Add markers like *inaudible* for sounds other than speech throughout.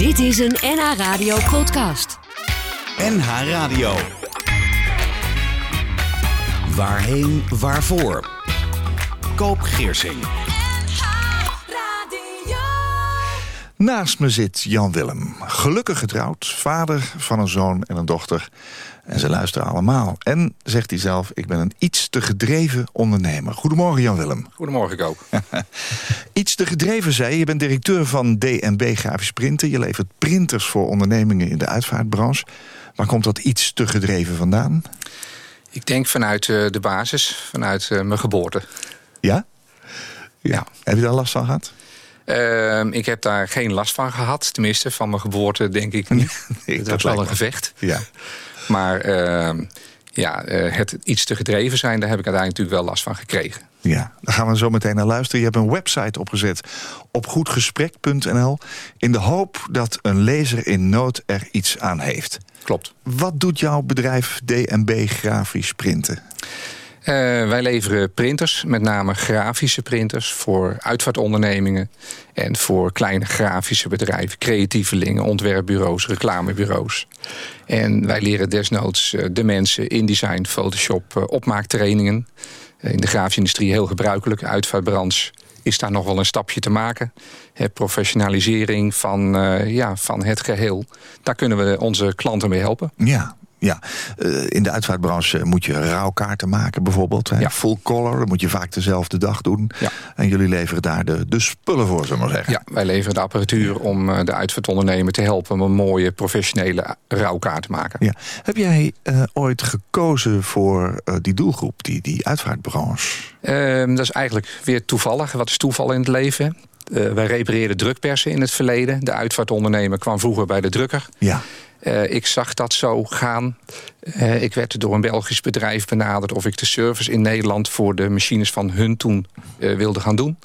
Dit is een NH Radio podcast. NH Radio. Waarheen, waarvoor? Koop Geersing. Naast me zit Jan Willem, gelukkig getrouwd, vader van een zoon en een dochter. En ze luisteren allemaal. En, zegt hij zelf, ik ben een iets te gedreven ondernemer. Goedemorgen Jan Willem. Goedemorgen Koop. *laughs* iets te gedreven, zei je. Je bent directeur van DNB Grafisch Printen. Je levert printers voor ondernemingen in de uitvaartbranche. Waar komt dat iets te gedreven vandaan? Ik denk vanuit uh, de basis, vanuit uh, mijn geboorte. Ja? ja? ja? Heb je daar last van gehad? Uh, ik heb daar geen last van gehad. Tenminste, van mijn geboorte denk ik niet. *laughs* nee, het was wel een gevecht. Ja. *laughs* Maar uh, ja, uh, het iets te gedreven zijn, daar heb ik uiteindelijk natuurlijk wel last van gekregen. Ja, daar gaan we zo meteen naar luisteren. Je hebt een website opgezet op goedgesprek.nl... in de hoop dat een lezer in nood er iets aan heeft. Klopt. Wat doet jouw bedrijf DNB Grafisch Printen? Uh, wij leveren printers, met name grafische printers... voor uitvaartondernemingen en voor kleine grafische bedrijven... creatievelingen, ontwerpbureaus, reclamebureaus. En wij leren desnoods uh, de mensen InDesign, Photoshop, uh, opmaaktrainingen. in de grafische industrie heel gebruikelijk. Uitvaartbranche is daar nog wel een stapje te maken. He, professionalisering van, ja, van het geheel. Daar kunnen we onze klanten mee helpen. Ja, ja, uh, in de uitvaartbranche moet je rouwkaarten maken bijvoorbeeld. Hè? Ja. Full color, dat moet je vaak dezelfde dag doen. Ja. En jullie leveren daar de, de spullen voor, zullen we maar zeggen. Ja, wij leveren de apparatuur om uh, de uitvaartondernemer te helpen... om een mooie professionele rouwkaart te maken. Ja. Heb jij uh, ooit gekozen voor die doelgroep, die, die uitvaartbranche? Ehm, dat is eigenlijk weer toevallig. Wat is toeval in het leven? wij repareerden drukpersen in het verleden. De uitvaartondernemer kwam vroeger bij de drukker. Ja. Uh, ik zag dat zo gaan. Uh, ik werd door een Belgisch bedrijf benaderd... of ik de service in Nederland voor de machines van hun toen uh, wilde gaan doen.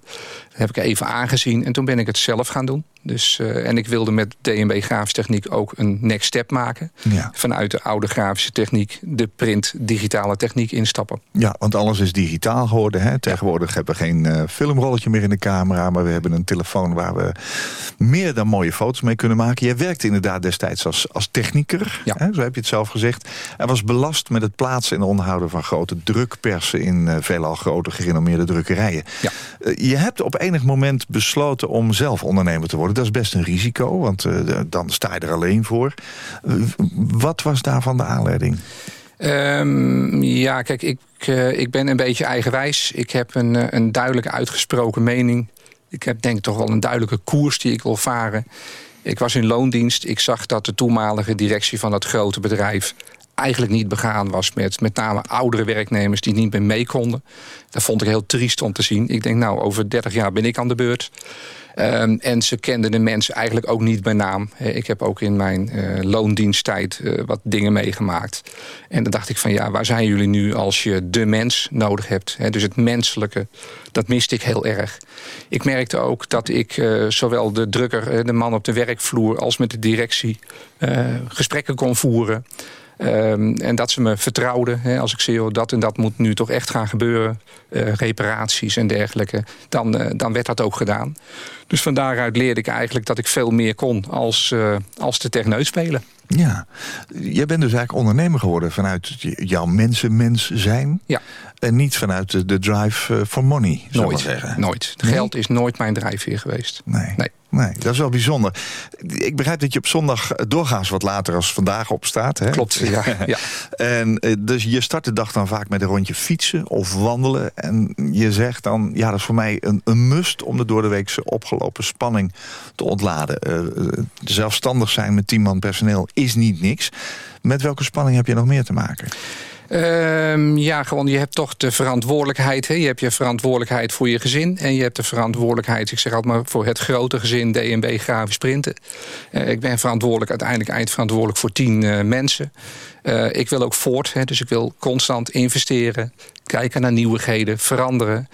Dat heb ik even aangezien en toen ben ik het zelf gaan doen. Dus, en ik wilde met DNB Grafische Techniek ook een next step maken. Ja. Vanuit de oude grafische techniek de print digitale techniek instappen. Ja, want alles is digitaal geworden. Hè? Tegenwoordig hebben we geen filmrolletje meer in de camera... maar we hebben een telefoon waar we meer dan mooie foto's mee kunnen maken. Jij werkte inderdaad destijds als, als technieker, ja. hè? zo heb je het zelf gezegd. Hij was belast met het plaatsen en onderhouden van grote drukpersen... in uh, veelal grote gerenommeerde drukkerijen. Ja. Uh, je hebt op enig moment besloten om zelf ondernemer te worden. Dat is best een risico, want uh, dan sta je er alleen voor. wat was daarvan de aanleiding? Um, ja, kijk, ik, ik ben een beetje eigenwijs. Ik heb een, een duidelijk uitgesproken mening. Ik heb denk ik toch wel een duidelijke koers die ik wil varen. Ik was in loondienst. Ik zag dat de toenmalige directie van dat grote bedrijf eigenlijk niet begaan was met met name oudere werknemers die niet meer mee konden. Dat vond ik heel triest om te zien. Ik denk, nou, over 30 jaar ben ik aan de beurt. Um, en ze kenden de mensen eigenlijk ook niet bij naam. Ik heb ook in mijn uh, loondiensttijd uh, wat dingen meegemaakt. En dan dacht ik van ja, waar zijn jullie nu als je de mens nodig hebt? He, dus het menselijke, dat miste ik heel erg. Ik merkte ook dat ik uh, zowel de drukker, de man op de werkvloer... als met de directie gesprekken kon voeren... Um, en dat ze me vertrouwden. Hè, als ik zie, oh, dat en dat moet nu toch echt gaan gebeuren. Uh, reparaties en dergelijke. Dan, uh, dan werd dat ook gedaan. Dus van daaruit leerde ik eigenlijk dat ik veel meer kon als, uh, als de spelen. Ja, jij bent dus eigenlijk ondernemer geworden vanuit jouw mensenmens zijn. Ja. En niet vanuit de, de drive for money, zou nooit, ik zeggen. Nooit. Nee? Geld is nooit mijn drijfveer geweest. Nee. nee. Nee, dat is wel bijzonder. Ik begrijp dat je op zondag doorgaans wat later als vandaag opstaat. Hè? Klopt, ja. *laughs* ja. En dus je start de dag dan vaak met een rondje fietsen of wandelen. En je zegt dan, ja, dat is voor mij een, een must... om de door de weekse opgelopen spanning te ontladen. Uh, zelfstandig zijn met tien man personeel is niet niks. Met welke spanning heb je nog meer te maken? Um, ja, gewoon je hebt toch de verantwoordelijkheid. Hè? Je hebt je verantwoordelijkheid voor je gezin. En je hebt de verantwoordelijkheid, ik zeg altijd maar, voor het grote gezin DNB Grafisch Printen. Uh, ik ben verantwoordelijk, uiteindelijk eindverantwoordelijk voor tien uh, mensen. Uh, ik wil ook voort, hè? dus ik wil constant investeren. Kijken naar nieuwigheden, veranderen.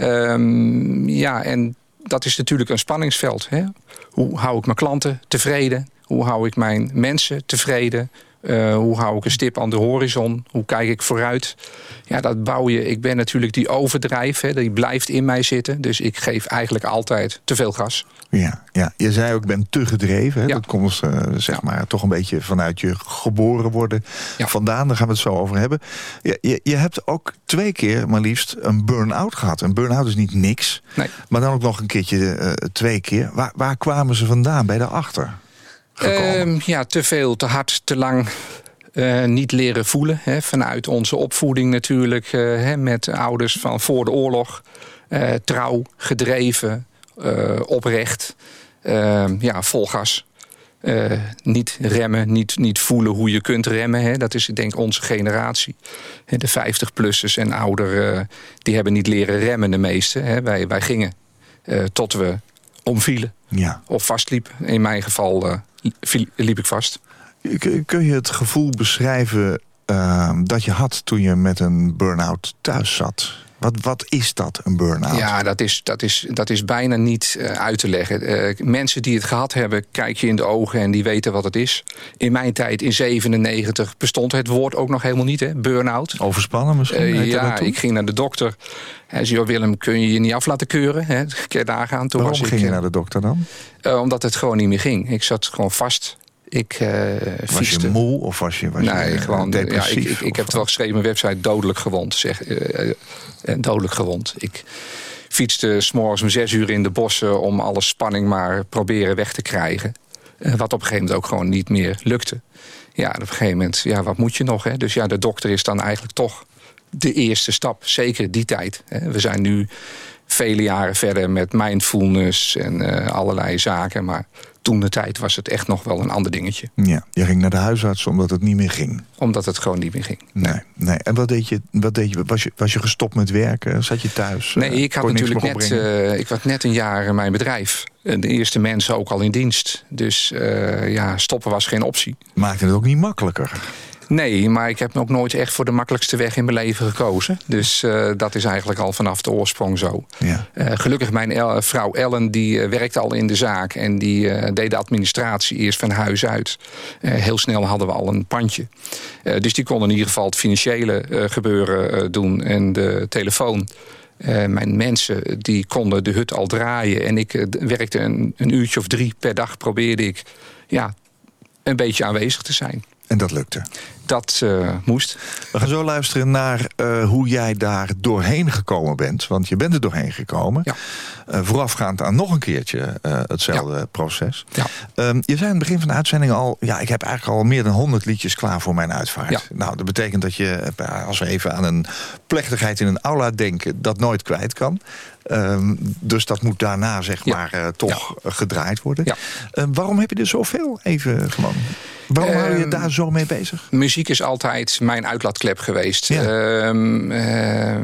Um, ja, en dat is natuurlijk een spanningsveld. Hè? Hoe hou ik mijn klanten tevreden? Hoe hou ik mijn mensen tevreden? Uh, hoe hou ik een stip aan de horizon? Hoe kijk ik vooruit? Ja, dat bouw je. Ik ben natuurlijk die overdrijf, hè, die blijft in mij zitten. Dus ik geef eigenlijk altijd te veel gas. Ja, ja. je zei ook, ik ben te gedreven. Hè? Ja. Dat komt uh, zeg maar toch een beetje vanuit je geboren worden vandaan. Daar gaan we het zo over hebben. Je, je, je hebt ook twee keer maar liefst een burn-out gehad. Een burn-out is niet niks. Nee. Maar dan ook nog een keertje uh, twee keer. Waar, waar kwamen ze vandaan? Bij de achter? Uh, ja, te veel, te hard, te lang. Uh, niet leren voelen. Hè, vanuit onze opvoeding natuurlijk. Uh, hè, met ouders van voor de oorlog. Uh, trouw, gedreven, oprecht. Ehm, ja, vol gas. niet remmen, niet, niet voelen hoe je kunt remmen. Hè. Dat is denk ik onze generatie. De 50-plussers en ouder, die hebben niet leren remmen de meeste. Hè. Wij, wij gingen tot we omvielen. Ja. Of vastliepen. In mijn geval liep ik vast. Kun je het gevoel beschrijven uh, dat je had toen je met een burn-out thuis zat? Wat, wat is dat, een burn-out? Ja, dat is, dat is, dat is bijna niet uh, uit te leggen. Uh, mensen die het gehad hebben, kijk je in de ogen en die weten wat het is. In mijn tijd, in 97, bestond het woord ook nog helemaal niet, hè? Burn-out. Overspannen misschien? Uh, ja, ik ging naar de dokter. Hij zei, Willem, kun je je niet af laten keuren? Hè? Keer daar gaan. Toen Waarom was ging ik, je naar de dokter dan? omdat het gewoon niet meer ging. Ik zat gewoon vast. Ik uh, Was je moe of was je, was nee, je gewoon, depressief? Ja, ik, ik, ik heb het wel geschreven op mijn website, dodelijk gewond. Zeg, uh, dodelijk gewond. Ik fietste s'morgens om zes uur in de bossen... om alle spanning maar proberen weg te krijgen. Uh, wat op een gegeven moment ook gewoon niet meer lukte. Ja, op een gegeven moment, ja, wat moet je nog? Hè? Dus ja, de dokter is dan eigenlijk toch de eerste stap. Zeker die tijd. Hè? We zijn nu vele jaren verder met mindfulness en allerlei zaken. Maar toen de tijd was het echt nog wel een ander dingetje. Ja, je ging naar de huisarts omdat het niet meer ging. Omdat het gewoon niet meer ging. Nee, nee. En wat deed je? Wat deed je? Was, je? was je gestopt met werken? Zat je thuis? Nee, ik had natuurlijk net, uh, ik was net een jaar mijn bedrijf. De eerste mensen ook al in dienst. Dus uh, ja, stoppen was geen optie. Maakte het ook niet makkelijker? Nee, maar ik heb ook nooit echt voor de makkelijkste weg in mijn leven gekozen. Dus uh, dat is eigenlijk al vanaf de oorsprong zo. Ja. Uh, gelukkig mijn el vrouw Ellen, die uh, werkte al in de zaak... en die deed de administratie eerst van huis uit. heel snel hadden we al een pandje. dus die kon in ieder geval het financiële gebeuren doen en de telefoon. mijn mensen die konden de hut al draaien. En ik werkte een, een uurtje of drie per dag probeerde ik ja, een beetje aanwezig te zijn. En dat lukte? Dat uh, moest. We gaan zo luisteren naar uh, hoe jij daar doorheen gekomen bent. Want je bent er doorheen gekomen. Ja. Uh, voorafgaand aan nog een keertje hetzelfde ja. proces. Ja. Um, je zei aan het begin van de uitzending al... ja, ik heb eigenlijk al meer dan 100 liedjes klaar voor mijn uitvaart. Nou, dat betekent dat je, als we even aan een plechtigheid in een aula denken... dat nooit kwijt kan. Um, dus dat moet daarna, zeg maar, toch gedraaid worden. Ja. waarom heb je er zoveel even gewoon... Waarom hou je daar zo mee bezig? Muziek is altijd mijn uitlaatklep geweest. Ja. Um, uh,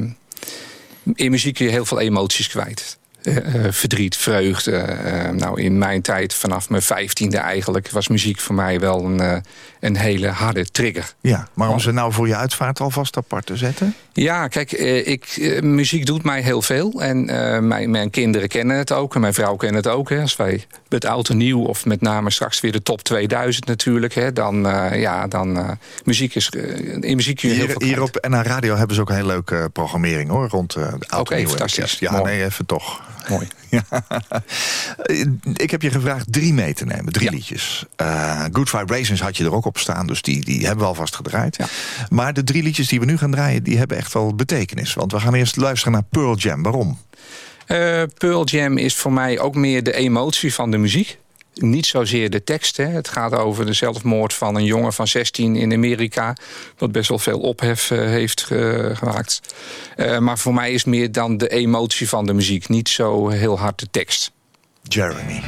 in muziek kun je heel veel emoties kwijt. Uh, verdriet, vreugde. Uh, nou, in mijn tijd, vanaf mijn vijftiende eigenlijk... was muziek voor mij wel een, een hele harde trigger. Ja, maar om ze nou voor je uitvaart alvast apart te zetten? Ja, kijk, ik, muziek doet mij heel veel. En mijn, mijn kinderen kennen het ook. En mijn vrouw kent het ook. Hè. Als wij met oud en nieuw, of met name straks weer de top 2000 natuurlijk... Hè, dan, ja, dan muziek is... in muziek kun je heel hier, veel hier op NH Radio hebben ze ook een hele leuke programmering, hoor. Rond de oud Oké, okay, fantastisch. Ja, Mooi. nee, even toch. Mooi. *laughs* Ja. Ik heb je gevraagd drie mee te nemen, drie ja. liedjes. Uh, Good Vibrations had je er ook op staan, dus die, die hebben we alvast gedraaid. Ja. Maar de drie liedjes die we nu gaan draaien, die hebben echt wel betekenis. Want we gaan eerst luisteren naar Pearl Jam. Waarom? Uh, Pearl Jam is voor mij ook meer de emotie van de muziek. Niet zozeer de tekst. Hè. Het gaat over de zelfmoord van een jongen van 16 in Amerika. Wat best wel veel ophef uh, heeft uh, gemaakt. Uh, maar voor mij is meer dan de emotie van de muziek. Niet zo heel hard de tekst. Jeremy.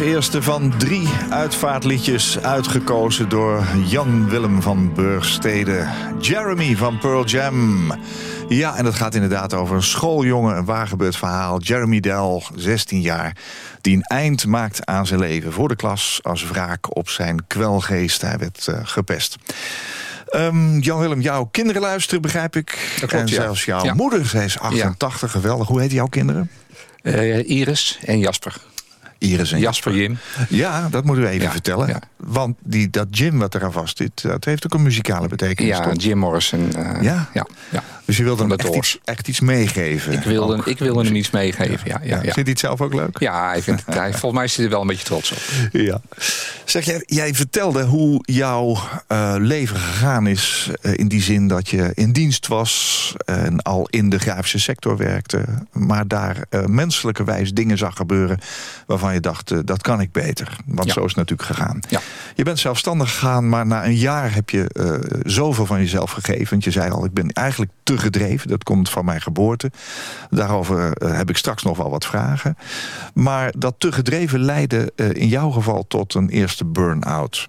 Het eerste van drie uitvaartliedjes uitgekozen door Jan Willem van Burgstede. Jeremy van Pearl Jam. Ja, en dat gaat inderdaad over een schooljongen, een waargebeurd verhaal. Jeremy Dell, 16 jaar, die een eind maakt aan zijn leven voor de klas... als wraak op zijn kwelgeest. Hij werd uh, gepest. Um, Jan-Willem, jouw kinderen luisteren, begrijp ik. Dat klopt, en ja. zelfs jouw Ja. moeder, zij is 88, geweldig. Hoe heet jouw kinderen? Eh, Iris en Jasper. Iris en Jasper Jim. Ja, dat moeten we even Ja, vertellen. ja. Want die, dat Jim wat eraan vast zit, dat heeft ook een muzikale betekenis. Ja, toch? Jim Morrison. eh, Ja? ja. Dus je wilde hem echt iets, echt iets meegeven. Ik wilde, Ook. ik wilde hem iets meegeven. Ja, ja, ja. Vindt hij het zelf ook leuk? Ja, het, hij, *laughs* volgens mij is hij er wel een beetje trots op. Ja. Zeg, jij, jij vertelde hoe jouw eh, leven gegaan is... eh, in die zin dat je in dienst was... en al in de grafische sector werkte... maar daar eh menselijkerwijs dingen zag gebeuren... waarvan je dacht, eh, dat kan ik beter. Want Ja. zo is het natuurlijk gegaan. Ja. Je bent zelfstandig gegaan, maar na een jaar heb je eh, zoveel van jezelf gegeven. Want je zei al, ik ben eigenlijk te gedreven. Dat komt van mijn geboorte. Daarover eh, heb ik straks nog wel wat vragen. Maar dat te gedreven leidde eh, in jouw geval tot een eerste burn-out.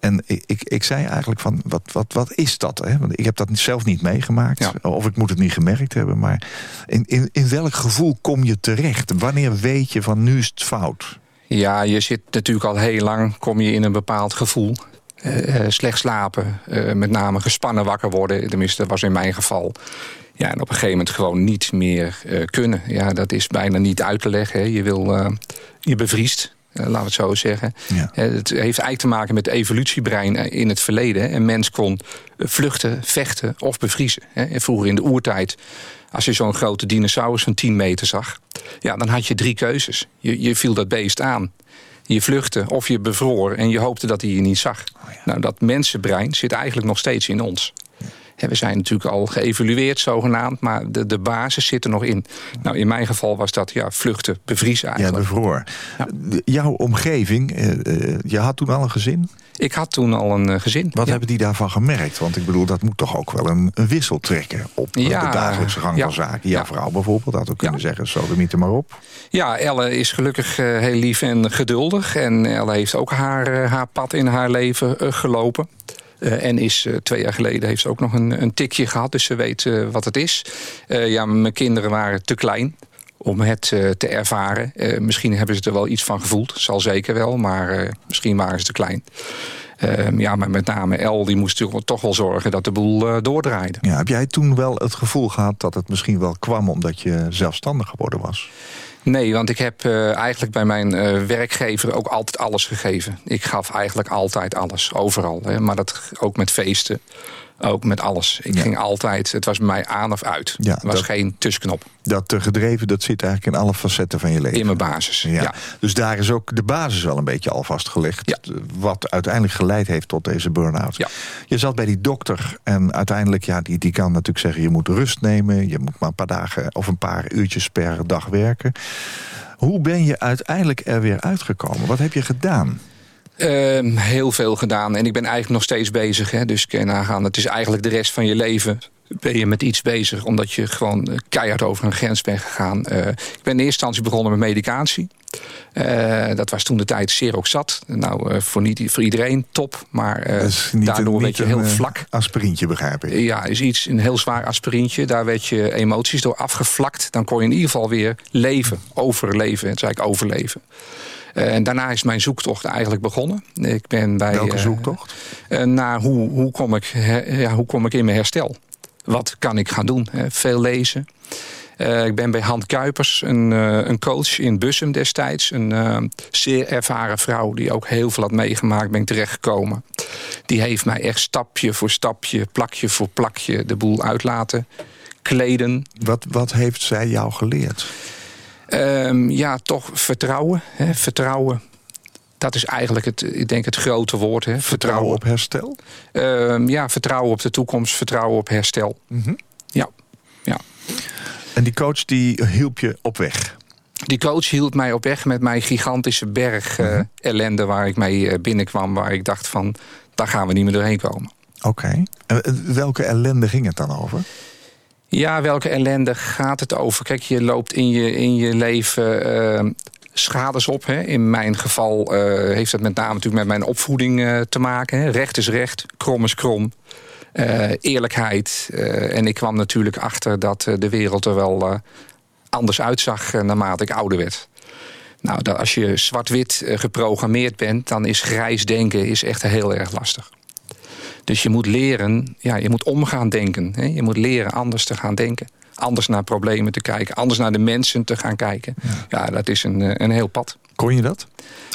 En ik, ik, ik zei eigenlijk van, wat, wat, wat is dat? Hè? Want ik heb dat zelf niet meegemaakt. Ja. Of ik moet het niet gemerkt hebben. Maar in, in, in welk gevoel kom je terecht? Wanneer weet je van, nu is het fout? Ja, je zit natuurlijk al heel lang, kom je in een bepaald gevoel. Eh, eh, slecht slapen, eh, met name gespannen wakker worden. Tenminste, dat was in mijn geval. Ja, en op een gegeven moment gewoon niet meer kunnen. Ja, dat is bijna niet uit te leggen. Hè. Je, wil, je bevriest, eh, laten we het zo zeggen. Ja. Het heeft eigenlijk te maken met evolutiebrein in het verleden. Een mens kon vluchten, vechten of bevriezen. hè. En vroeger in de oertijd, als je zo'n grote dinosaurus van 10 meter zag... Ja, dan had je drie keuzes. Je, je viel dat beest aan, je vluchtte of je bevroor... en je hoopte dat hij je niet zag. Nou, dat mensenbrein zit eigenlijk nog steeds in ons. We zijn natuurlijk al geëvalueerd zogenaamd... maar de, de basis zit er nog in. Nou, in mijn geval was dat ja, vluchten, bevriezen Ja, eigenlijk. bevroor. Ja. De- Jouw omgeving, eh, eh, je had toen al een gezin. Ik had toen al een eh, gezin. Wat Ja. hebben die daarvan gemerkt? Want ik bedoel, dat moet toch ook wel een, een wissel trekken... op Ja, de dagelijkse gang ja. van zaken. Jouw Ja. vrouw bijvoorbeeld had ook kunnen zeggen... zo, de er maar op. Ja, Elle is gelukkig heel lief en geduldig. En Elle heeft ook haar, haar pad in haar leven gelopen. Eh, en is eh, twee jaar geleden heeft ze ook nog een, een tikje gehad. Dus ze weet eh, wat het is. Ja, mijn kinderen waren te klein om het te ervaren. Misschien hebben ze er wel iets van gevoeld. Zal zeker wel, maar misschien waren ze te klein. Ehm, ja, maar met name El die moest toch- wel zorgen dat de boel doordraaide. Ja, heb jij toen wel het gevoel gehad dat het misschien wel kwam... omdat je zelfstandig geworden was? Nee, want ik heb eh, eigenlijk bij mijn eh, werkgever ook altijd alles gegeven. Ik gaf eigenlijk altijd alles, overal. Hè. Maar dat ook met feesten, ook met alles. Ik Ja. ging altijd, het was bij mij aan of uit. Ja, er was dat- geen tussenknop Dat te gedreven, dat zit eigenlijk in alle facetten van je leven. in mijn basis. Ja. Ja. Dus daar is ook de basis wel een beetje al vastgelegd. Ja. Wat uiteindelijk geleid heeft tot deze burn-out. Ja. Je zat bij die dokter en uiteindelijk, ja, die, die kan natuurlijk zeggen... je moet rust nemen, je moet maar een paar dagen of een paar uurtjes per dag werken. Hoe ben je uiteindelijk er weer uitgekomen? Wat heb je gedaan? Ehm, heel veel gedaan en ik ben eigenlijk nog steeds bezig. Hè. Dus kun je nagaan, het is eigenlijk de rest van je leven ben je met iets bezig... omdat je gewoon eh, keihard over een grens bent gegaan. Eh, ik ben in eerste instantie begonnen met medicatie. Eh, dat was toen de tijd Seroxat. Nou, eh, voor, niet, voor iedereen top, maar niet daardoor een, werd je heel een, vlak. aspirintje, begrijp ik. Ja, is iets, een heel zwaar aspirintje. Daar werd je emoties door afgevlakt. Dan kon je in ieder geval weer leven, overleven. Het is eigenlijk overleven. Eh, en daarna is mijn zoektocht eigenlijk begonnen. Ik ben bij, Welke eh, zoektocht? eh, naar hoe, hoe, kom ik, her- ja, hoe kom ik in mijn herstel? Wat kan ik gaan doen? Veel lezen. Ik ben bij Han Kuipers, een, een coach in Bussum destijds. Een zeer ervaren vrouw die ook heel veel had meegemaakt, ben ik terechtgekomen. Die heeft mij echt stapje voor stapje, plakje voor plakje de boel uit laten kleden. Wat, wat heeft zij jou geleerd? Ehm, ja, toch vertrouwen. Hè? Vertrouwen. Dat is eigenlijk het, ik denk het grote woord. Hè? Vertrouwen op herstel? Ehm, ja, vertrouwen op de toekomst, vertrouwen op herstel. Mhm. Ja, ja. En die coach die hielp je op weg? Die coach hield mij op weg met mijn gigantische berg eh, ellende waar ik mee eh, binnenkwam. Waar ik dacht van, daar gaan we niet meer doorheen komen. Oké. En, eh, welke ellende ging het dan over? Ja, welke ellende gaat het over? Kijk, je loopt in je, in je leven eh, schades op. Hè. In mijn geval eh, heeft dat met name natuurlijk met mijn opvoeding eh, te maken. Hè. Recht is recht, krom is krom. Eh, eerlijkheid. En ik kwam natuurlijk achter dat de wereld er wel anders uitzag naarmate ik ouder werd. Nou, dat als je zwart-wit geprogrammeerd bent, dan is grijs denken is echt heel erg lastig. Dus je moet leren, ja, je moet omgaan denken. Hè? Je moet leren anders te gaan denken. Anders naar problemen te kijken. Anders naar de mensen te gaan kijken. Ja, dat is een, eh, een heel pad. Kon je dat?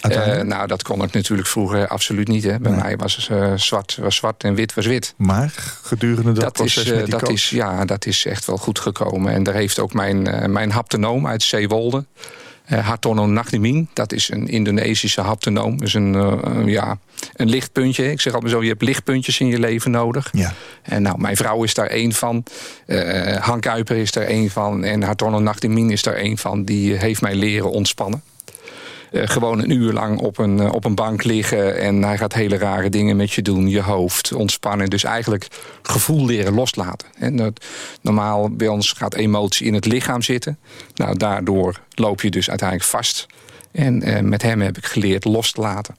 Eh, nou, dat kon ik natuurlijk vroeger absoluut niet. Hè. Bij Nee. mij was eh, zwart was zwart en wit was wit. maar gedurende dat, Dat, proces is, met die dat, coach? is, ja, dat is echt wel goed gekomen. En daar heeft ook mijn, mijn haptonoom uit Zeewolde... Uh, Hartono dat is een Indonesische haptonoom. Dus een, uh, ja, een lichtpuntje. Ik zeg altijd zo, je hebt lichtpuntjes in je leven nodig. Ja. En nou, mijn vrouw is daar één van. Uh, Han Kuiper is er één van. En Hartono Nagnimin is daar één van. Die heeft mij leren ontspannen. Eh, gewoon een uur lang op een, eh, op een bank liggen... en hij gaat hele rare dingen met je doen, je hoofd ontspannen. Dus eigenlijk gevoel leren loslaten. En normaal bij ons gaat emotie in het lichaam zitten. Nou, daardoor loop je dus uiteindelijk vast. En eh, met hem heb ik geleerd los te laten.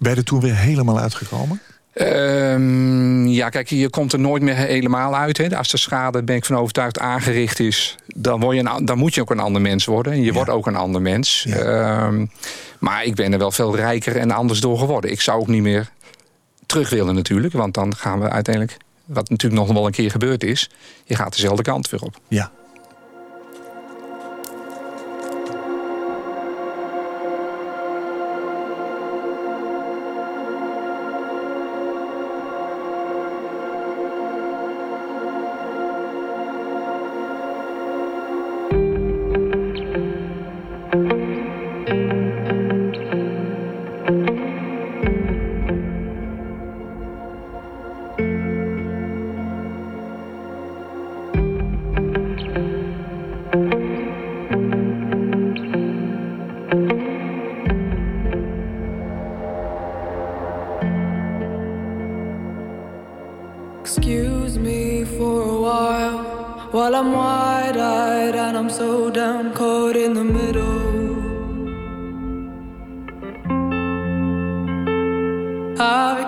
Ben je er toen weer helemaal uitgekomen? Ehm, ja, kijk, je komt er nooit meer helemaal uit. Hè. Als de schade, ben ik van overtuigd, aangericht is... dan, word je een, dan moet je ook een ander mens worden. En je wordt ook een ander mens. Ja. Ehm, maar ik ben er wel veel rijker en anders door geworden. Ik zou ook niet meer terug willen natuurlijk. Want dan gaan we uiteindelijk... wat natuurlijk nog wel een keer gebeurd is... je gaat dezelfde kant weer op. Ja.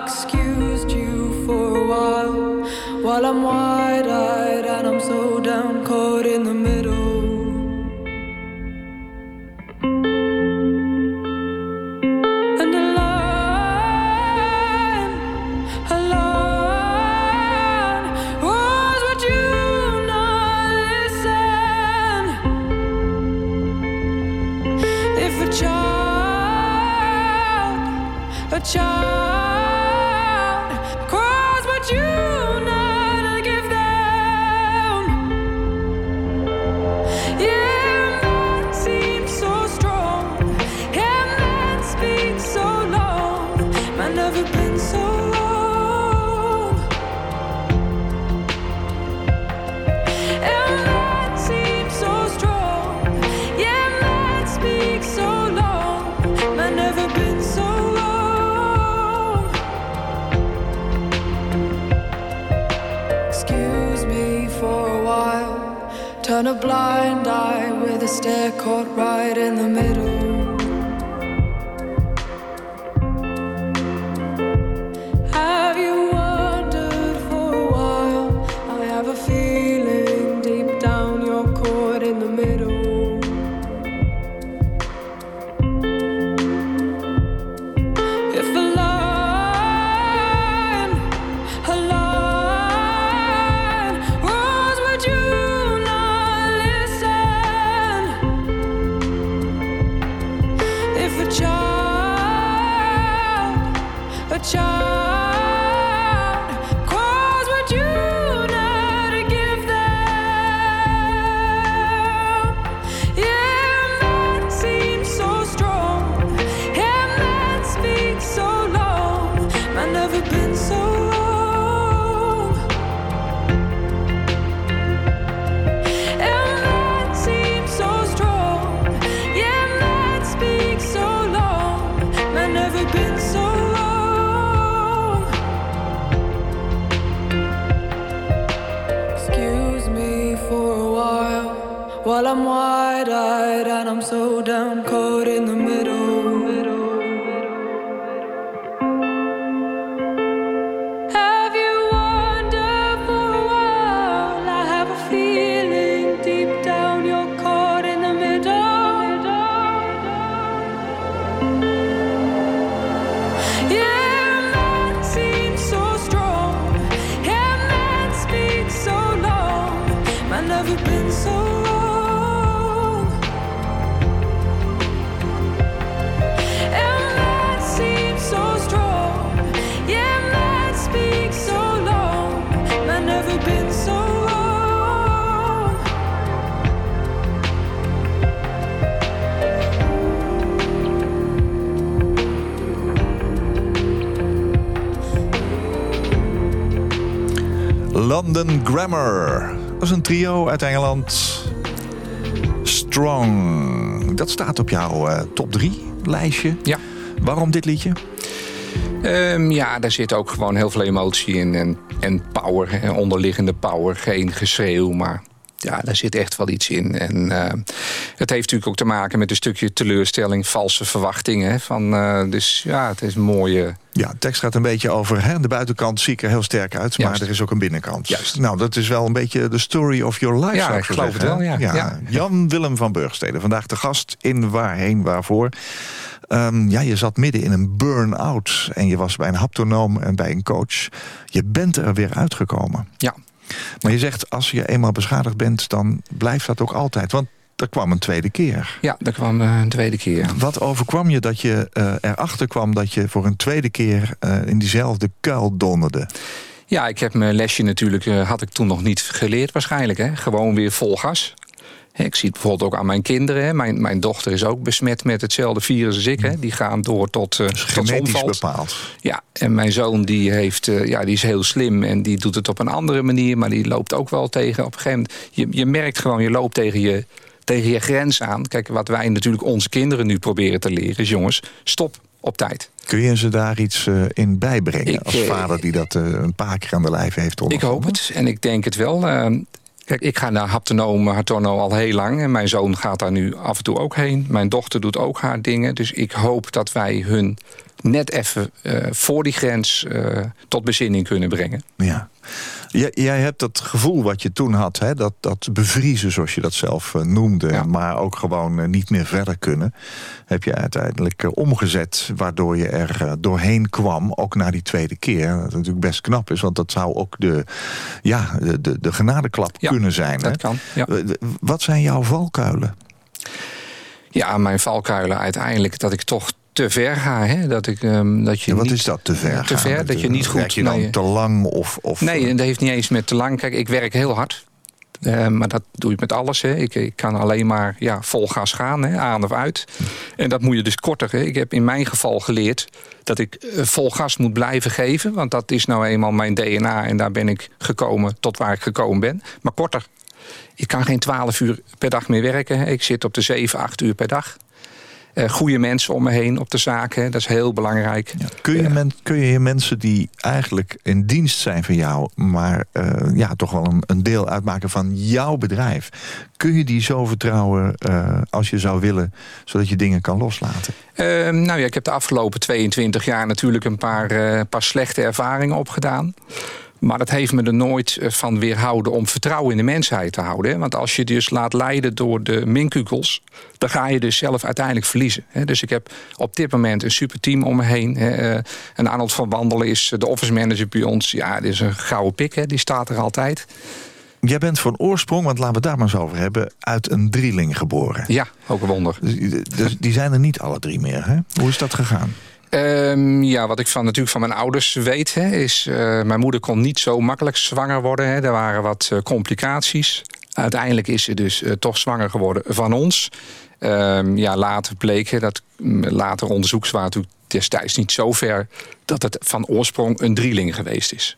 Excused you for a while while I'm wide eyed and I'm so down caught in the middle. Blind eye with a stare caught right in the middle. London Grammar. Dat is een trio uit Engeland. Strong. Dat staat op jouw eh, top 3. lijstje. Ja. Waarom dit liedje? Ehm, ja, daar zit ook gewoon heel veel emotie in. En, en power, hè, onderliggende power. Geen geschreeuw, maar ja, daar zit echt wel iets in. En eh, het heeft natuurlijk ook te maken met een stukje teleurstelling, valse verwachtingen. Van, eh, dus ja, het is een mooie. Ja, de tekst gaat een beetje over hè, de buitenkant zie ik er heel sterk uit, maar er is ook een binnenkant. Juist. Nou, dat is wel een beetje de story of your life. Ja, zou ik geloof zeggen, het wel, ja. Ja. Jan Willem van Burgstede, vandaag de gast in Waarheen Waarvoor. Ehm, ja, je zat midden in een burn-out en je was bij een haptonoom en bij een coach. Je bent er weer uitgekomen. Ja, Maar je zegt, als je eenmaal beschadigd bent, dan blijft dat ook altijd. Want er kwam een tweede keer. ja dat kwam eh, een tweede keer. Wat overkwam je dat je eh, erachter kwam dat je voor een tweede keer eh, in diezelfde kuil donderde? Ja, ik heb mijn lesje natuurlijk, had ik toen nog niet geleerd waarschijnlijk. Hè. Gewoon weer vol gas. Ik zie het bijvoorbeeld ook aan mijn kinderen. Mijn, mijn dochter is ook besmet met hetzelfde virus als ik. Hè. Die gaan door tot, uh, tot Genetisch bepaald. Ja, en mijn zoon die heeft, ja, die is heel slim en die doet het op een andere manier, maar die loopt ook wel tegen. Op een gegeven moment, je, je merkt gewoon, je loopt tegen je, tegen je grens aan. Kijk, wat wij natuurlijk onze kinderen nu proberen te leren is, jongens, stop op tijd. Kun je ze daar iets eh, in bijbrengen? Ik, als eh, vader die dat eh, een paar keer aan de lijf heeft Ik ondervonden? hoop het en ik denk het wel. Kijk, ik ga naar haptonoom, hartono al heel lang. En mijn zoon gaat daar nu af en toe ook heen. Mijn dochter doet ook haar dingen. Dus ik hoop dat wij hun net even voor die grens tot bezinning kunnen brengen. Ja. Jij, jij hebt dat gevoel wat je toen had, hè? Dat, dat bevriezen zoals je dat zelf eh, noemde... Ja. maar ook gewoon eh, niet meer verder kunnen... heb je uiteindelijk eh, omgezet waardoor je er doorheen kwam... ook na die tweede keer. Wat natuurlijk best knap is, want dat zou ook de, ja, de, de, de genadeklap Ja, kunnen zijn. Dat hè? kan, ja. Wat zijn jouw valkuilen? Ja, mijn valkuilen uiteindelijk dat ik toch te ver ga. Hè? Dat, ik, ehm, dat je Ja, wat niet, is dat, te ver te gaan? ver, dat je niet goed... Werk je dan nee, te lang of... of nee, en dat heeft niet eens met te lang. Kijk, ik werk heel hard. Eh, maar dat doe je met alles. Hè. Ik, ik kan alleen maar ja, vol gas gaan, hè, aan of uit. En dat moet je dus korter. Hè. Ik heb in mijn geval geleerd dat ik eh, vol gas moet blijven geven. Want dat is nou eenmaal mijn DNA. En daar ben ik gekomen tot waar ik gekomen ben. Maar korter. Ik kan geen 12 uur per dag meer werken. hè. Ik zit op de 7, 8 uur per dag. Eh goede mensen om me heen op de zaak. Hè. Dat is heel belangrijk. Ja. Kun, je men, kun je mensen die eigenlijk in dienst zijn van jou... maar eh, ja, toch wel een, een deel uitmaken van jouw bedrijf... kun je die zo vertrouwen eh, als je zou willen... zodat je dingen kan loslaten? Ehm, nou ja, ik heb de afgelopen 22 jaar natuurlijk een paar, eh, paar slechte ervaringen opgedaan. Maar dat heeft me er nooit eh, van weerhouden om vertrouwen in de mensheid te houden. hè. Want als je dus laat leiden door de minkukels... dan ga je dus zelf uiteindelijk verliezen. hè. Dus ik heb op dit moment een super team om me heen. hè. Eh, En Arnold van Wandelen is de office manager bij ons. Ja, dit is een gouden pik, hè. die staat er altijd. Jij bent van oorsprong, want laten we het daar maar eens over hebben... uit een drieling geboren. Ja, ook een wonder. Dus, dus die zijn er niet alle drie meer, hè? Hoe is dat gegaan? Ehm, ja, wat ik van, natuurlijk van mijn ouders weet, hè, is... eh, mijn moeder kon niet zo makkelijk zwanger worden. Hè. Er waren wat eh, complicaties. Uiteindelijk is ze dus eh, toch zwanger geworden van ons. Ehm, ja, later bleek, dat mm, later onderzoeks waren natuurlijk destijds niet zo ver... dat het van oorsprong een drieling geweest is.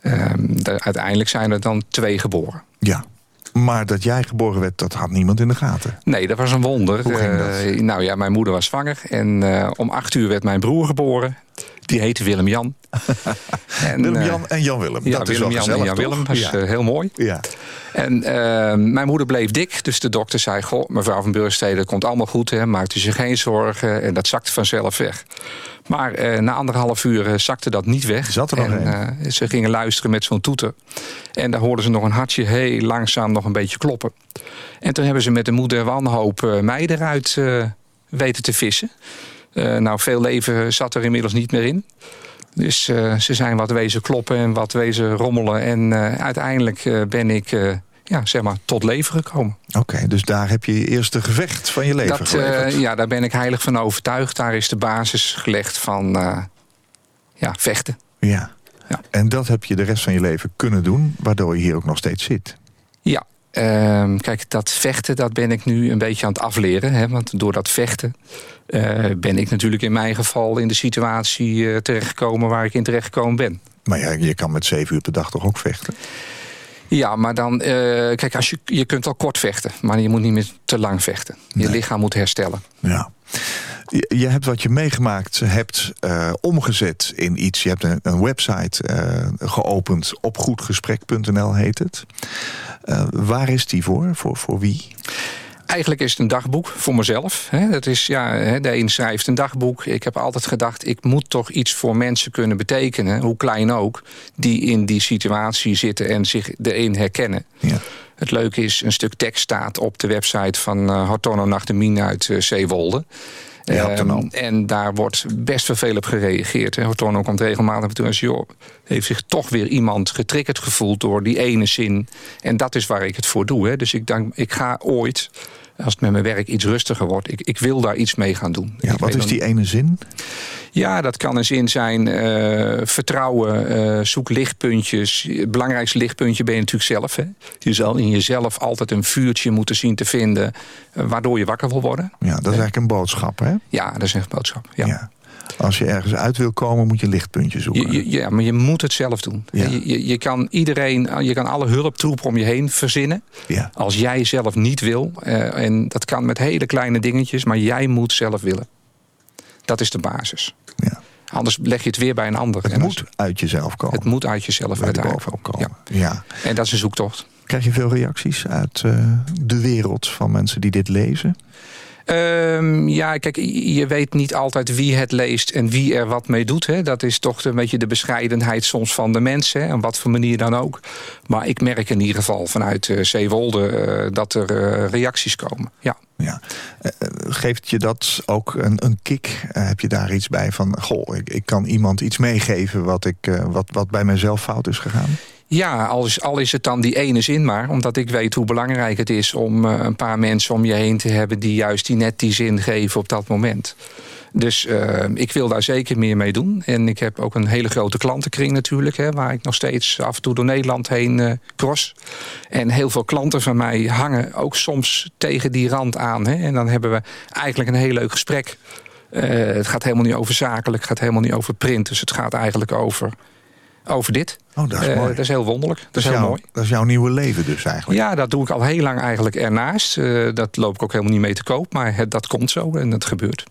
Ehm, de- uiteindelijk zijn er dan twee geboren. Ja. Maar dat jij geboren werd, dat had niemand in de gaten. Nee, dat was een wonder. Hoe ging dat? Eh, nou ja, mijn moeder was zwanger. En eh, om acht uur werd mijn broer geboren. Die heette Willem-Jan. *laughs* En, eh, Willem-Jan en Jan-Willem. Ja, dat is wel Willem-Jan en Jan-Willem. Dat is Ja. eh, heel mooi. ja. En eh, mijn moeder bleef dik. Dus de dokter zei, goh, mevrouw van Burstede, het komt allemaal goed. Hè, maakt u zich geen zorgen. En dat zakte vanzelf weg. Maar eh, na anderhalf uur eh, zakte dat niet weg. Zat er nog en eh, ze gingen luisteren met zo'n toeter. En daar hoorden ze nog een hartje heel langzaam nog een beetje kloppen. En toen hebben ze met de moeder wanhoop eh, mij eruit eh, weten te vissen. Eh, nou, veel leven zat er inmiddels niet meer in. Dus eh, ze zijn wat wezen kloppen en wat wezen rommelen. En eh, uiteindelijk ben ik ja, zeg maar, tot leven gekomen. Oké, dus daar heb je je eerste gevecht van je leven Dat, ja, daar ben ik heilig van overtuigd. Daar is de basis gelegd van ja, vechten. Ja. Ja. En dat heb je de rest van je leven kunnen doen, waardoor je hier ook nog steeds zit. Ja, ehm, kijk, dat vechten dat ben ik nu een beetje aan het afleren. Hè, want door dat vechten eh, ben ik natuurlijk in mijn geval in de situatie eh, terechtgekomen waar ik in terechtgekomen ben. Maar ja, je kan met zeven uur per dag toch ook vechten? Ja, maar dan, eh, kijk, als je, je kunt al kort vechten, maar je moet niet meer te lang vechten. Je Nee. lichaam moet herstellen. Ja. Je, hebt wat je meegemaakt hebt eh, omgezet in iets. Je hebt een, een website eh, geopend. Opgoedgesprek.nl heet het. Eh, waar is die voor? Voor, voor wie? Eigenlijk is het een dagboek voor mezelf. Dat is, ja, de een schrijft een dagboek. Ik heb altijd gedacht, ik moet toch iets voor mensen kunnen betekenen... hoe klein ook, die in die situatie zitten en zich erin herkennen. Ja. Het leuke is, een stuk tekst staat op de website van uh, Hortono Nachtemien uit uh, Zeewolde. Ja, Ehm, en daar wordt best wel veel op gereageerd. hè. Hortono komt regelmatig naartoe en joh, heeft zich toch weer iemand getriggerd gevoeld door die ene zin. En dat is waar ik het voor doe. Hè. Dus ik denk, ik ga ooit, als het met mijn werk iets rustiger wordt... ik, ik wil daar iets mee gaan doen. Ja, Ik wat is die ene zin? ja, dat kan een zin zijn eh, vertrouwen, eh, zoek lichtpuntjes. Het belangrijkste lichtpuntje ben je natuurlijk zelf. Hè? Je zal in jezelf altijd een vuurtje moeten zien te vinden... eh, waardoor je wakker wil worden. Ja, dat is eigenlijk een boodschap, hè? Ja, dat is een boodschap. Ja. Ja. Als je ergens uit wil komen, moet je lichtpuntje zoeken. Je, je- ja, maar je moet het zelf doen. Ja. Je, je, je kan iedereen, je kan alle hulptroepen om je heen verzinnen. Ja. Als jij zelf niet wil. eh, en dat kan met hele kleine dingetjes, maar jij moet zelf willen. Dat is de basis. Ja. Anders leg je het weer bij een ander. Het En als- moet uit jezelf komen. Het moet uit jezelf bij de uiteindelijk bovenop komen. komen. Ja. Ja. En dat is een zoektocht. Krijg je veel reacties uit eh, de wereld van mensen die dit lezen? Ehm, ja, kijk, je weet niet altijd wie het leest en wie er wat mee doet. Hè. Dat is toch een beetje de bescheidenheid soms van de mensen. Op wat voor manier dan ook. Maar ik merk in ieder geval vanuit eh Zeewolde eh, dat er eh, reacties komen. Ja. Ja. Geeft je dat ook een, een kick? Heb je daar iets bij van, goh, ik, ik kan iemand iets meegeven wat, ik, wat, wat bij mijzelf fout is gegaan? Ja, al is, al is het dan die ene zin maar. Omdat ik weet hoe belangrijk het is om eh, een paar mensen om je heen te hebben... die juist die net die zin geven op dat moment. Dus eh, ik wil daar zeker meer mee doen. En ik heb ook een hele grote klantenkring natuurlijk... Hè, waar ik nog steeds af en toe door Nederland heen eh cross. En heel veel klanten van mij hangen ook soms tegen die rand aan. Hè. En dan hebben we eigenlijk een heel leuk gesprek. Het gaat helemaal niet over zakelijk, het gaat helemaal niet over print. Dus het gaat eigenlijk over, over dit. Oh, dat is Eh, mooi. dat is heel wonderlijk. Dat is heel jouw, mooi. dat is jouw nieuwe leven dus eigenlijk. Ja, dat doe ik al heel lang eigenlijk ernaast. Eh, dat loop ik ook helemaal niet mee te koop. Maar het, dat komt zo en dat gebeurt.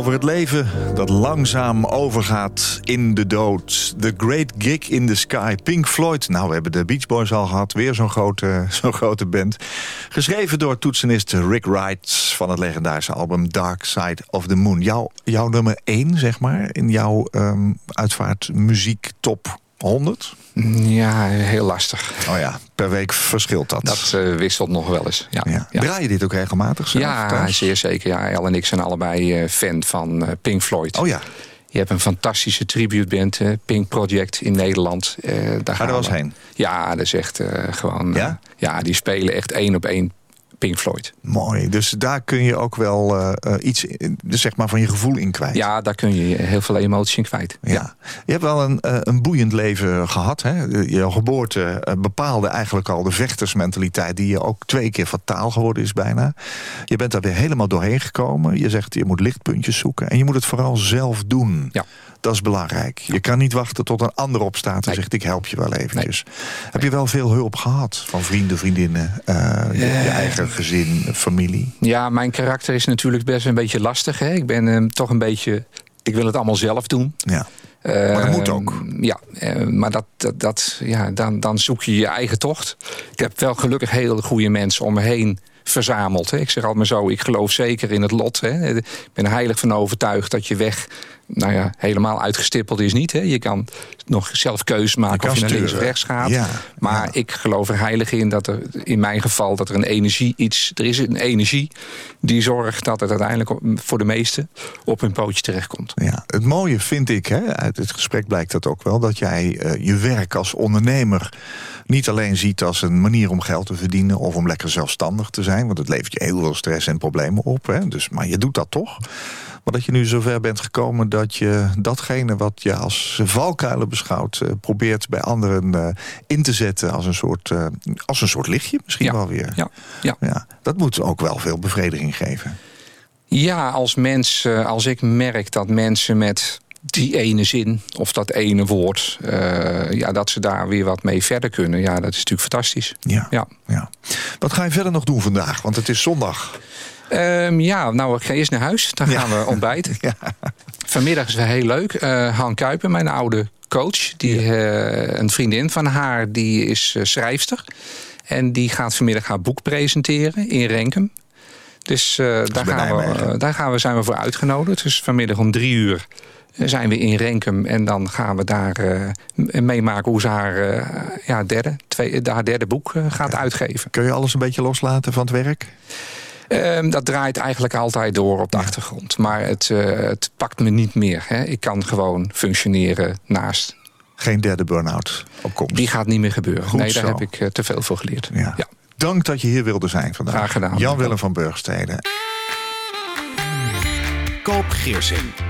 Over het leven dat langzaam overgaat in de dood. The Great Gig in the Sky. Pink Floyd. Nou, we hebben de Beach Boys al gehad. Weer zo'n grote, *laughs* zo'n grote band. Geschreven door toetsenist Rick Wright... van het legendarische album Dark Side of the Moon. Jouw, jouw nummer 1, zeg maar, in jouw ehm uitvaart muziek top 100? Ja, heel lastig. Oh ja, per week verschilt dat. Dat eh, wisselt nog wel eens. Ja, ja. ja. Draai je dit ook regelmatig zelf Ja, thuis? zeer zeker. Ja, El en ik zijn allebei eh, fan van eh, Pink Floyd. Oh ja, Je hebt een fantastische tributeband, Pink Project in Nederland. Daar ga gaan er wel eens heen. Ja, dat is echt gewoon... Ja? ja, die spelen echt één op één Pink Floyd. Mooi. Dus daar kun je ook wel eh, iets dus zeg maar van je gevoel in kwijt. Ja, daar kun je heel veel emotie in kwijt. Ja. Je hebt wel een, eh, een boeiend leven gehad. Hè? Je geboorte bepaalde eigenlijk al de vechtersmentaliteit... die je ook twee keer fataal geworden is bijna. Je bent daar weer helemaal doorheen gekomen. Je zegt je moet lichtpuntjes zoeken. En je moet het vooral zelf doen. Ja. Dat is belangrijk. Je kan niet wachten tot een ander opstaat en Nee. zegt ik help je wel eventjes. Heb je wel veel hulp gehad van vrienden, vriendinnen, eh, je, je eigen gezin, familie? Ja, mijn karakter is natuurlijk best een beetje lastig. Hè? Ik ben eh, toch een beetje... Ik wil het allemaal zelf doen. Ja. Eh, Maar dat moet ook. Ja, eh, maar dat, dat, dat, ja, dan, dan zoek je je eigen tocht. Ik heb wel gelukkig heel goede mensen om me heen verzameld. Hè. Ik zeg altijd maar zo, ik geloof zeker in het lot. Hè. Ik ben er heilig van overtuigd dat je weg... nou ja, helemaal uitgestippeld is niet. Hè. Je kan nog zelf keuzes maken of je naar links of rechts gaat. Ja, maar ja. ik geloof er heilig in dat er in mijn geval... dat er een energie iets... Er is een energie die zorgt dat het uiteindelijk voor de meesten... op hun pootje terechtkomt. Ja, het mooie vind ik, hè, uit het gesprek blijkt dat ook wel... dat jij eh, je werk als ondernemer niet alleen ziet als een manier om geld te verdienen... of om lekker zelfstandig te zijn, want het levert je heel veel stress en problemen op. Hè, dus, maar je doet dat toch. Maar dat je nu zover bent gekomen dat je datgene wat je als valkuilen beschouwt... eh, probeert bij anderen eh, in te zetten als een soort, eh, als een soort lichtje misschien Ja, wel weer. Ja, ja. Ja, dat moet ook wel veel bevrediging geven. Ja, als mens, als ik merk dat mensen met die ene zin of dat ene woord, eh, ja, dat ze daar weer wat mee verder kunnen, ja, dat is natuurlijk fantastisch. Ja. Ja. ja. Wat ga je verder nog doen vandaag? Want het is zondag. Ehm, ja, nou, ik ga eerst naar huis. Dan Ja. gaan we *laughs* ontbijten. Vanmiddag is wel heel leuk. Eh, Han Kuiper, mijn oude coach, die, eh, een vriendin van haar, die is schrijfster. En die gaat vanmiddag haar boek presenteren in Renkum. Dus daar, gaan we, daar gaan we, zijn we voor uitgenodigd. Dus vanmiddag om drie uur zijn we in Renkum. En dan gaan we daar eh, meemaken hoe ze haar, eh, ja, derde, twee, haar derde boek eh, gaat uitgeven. Kun je alles een beetje loslaten van het werk? Ehm, dat draait eigenlijk altijd door op de achtergrond. Maar het, eh, het pakt me niet meer. Hè. Ik kan gewoon functioneren naast. Geen derde burn-out op komst. Die gaat niet meer gebeuren. Goed nee, daar zo. heb ik eh, te veel voor geleerd. Ja. Ja. Dank dat je hier wilde zijn vandaag. Graag gedaan. Jan-Willem van Burgstede. Koop Geersing.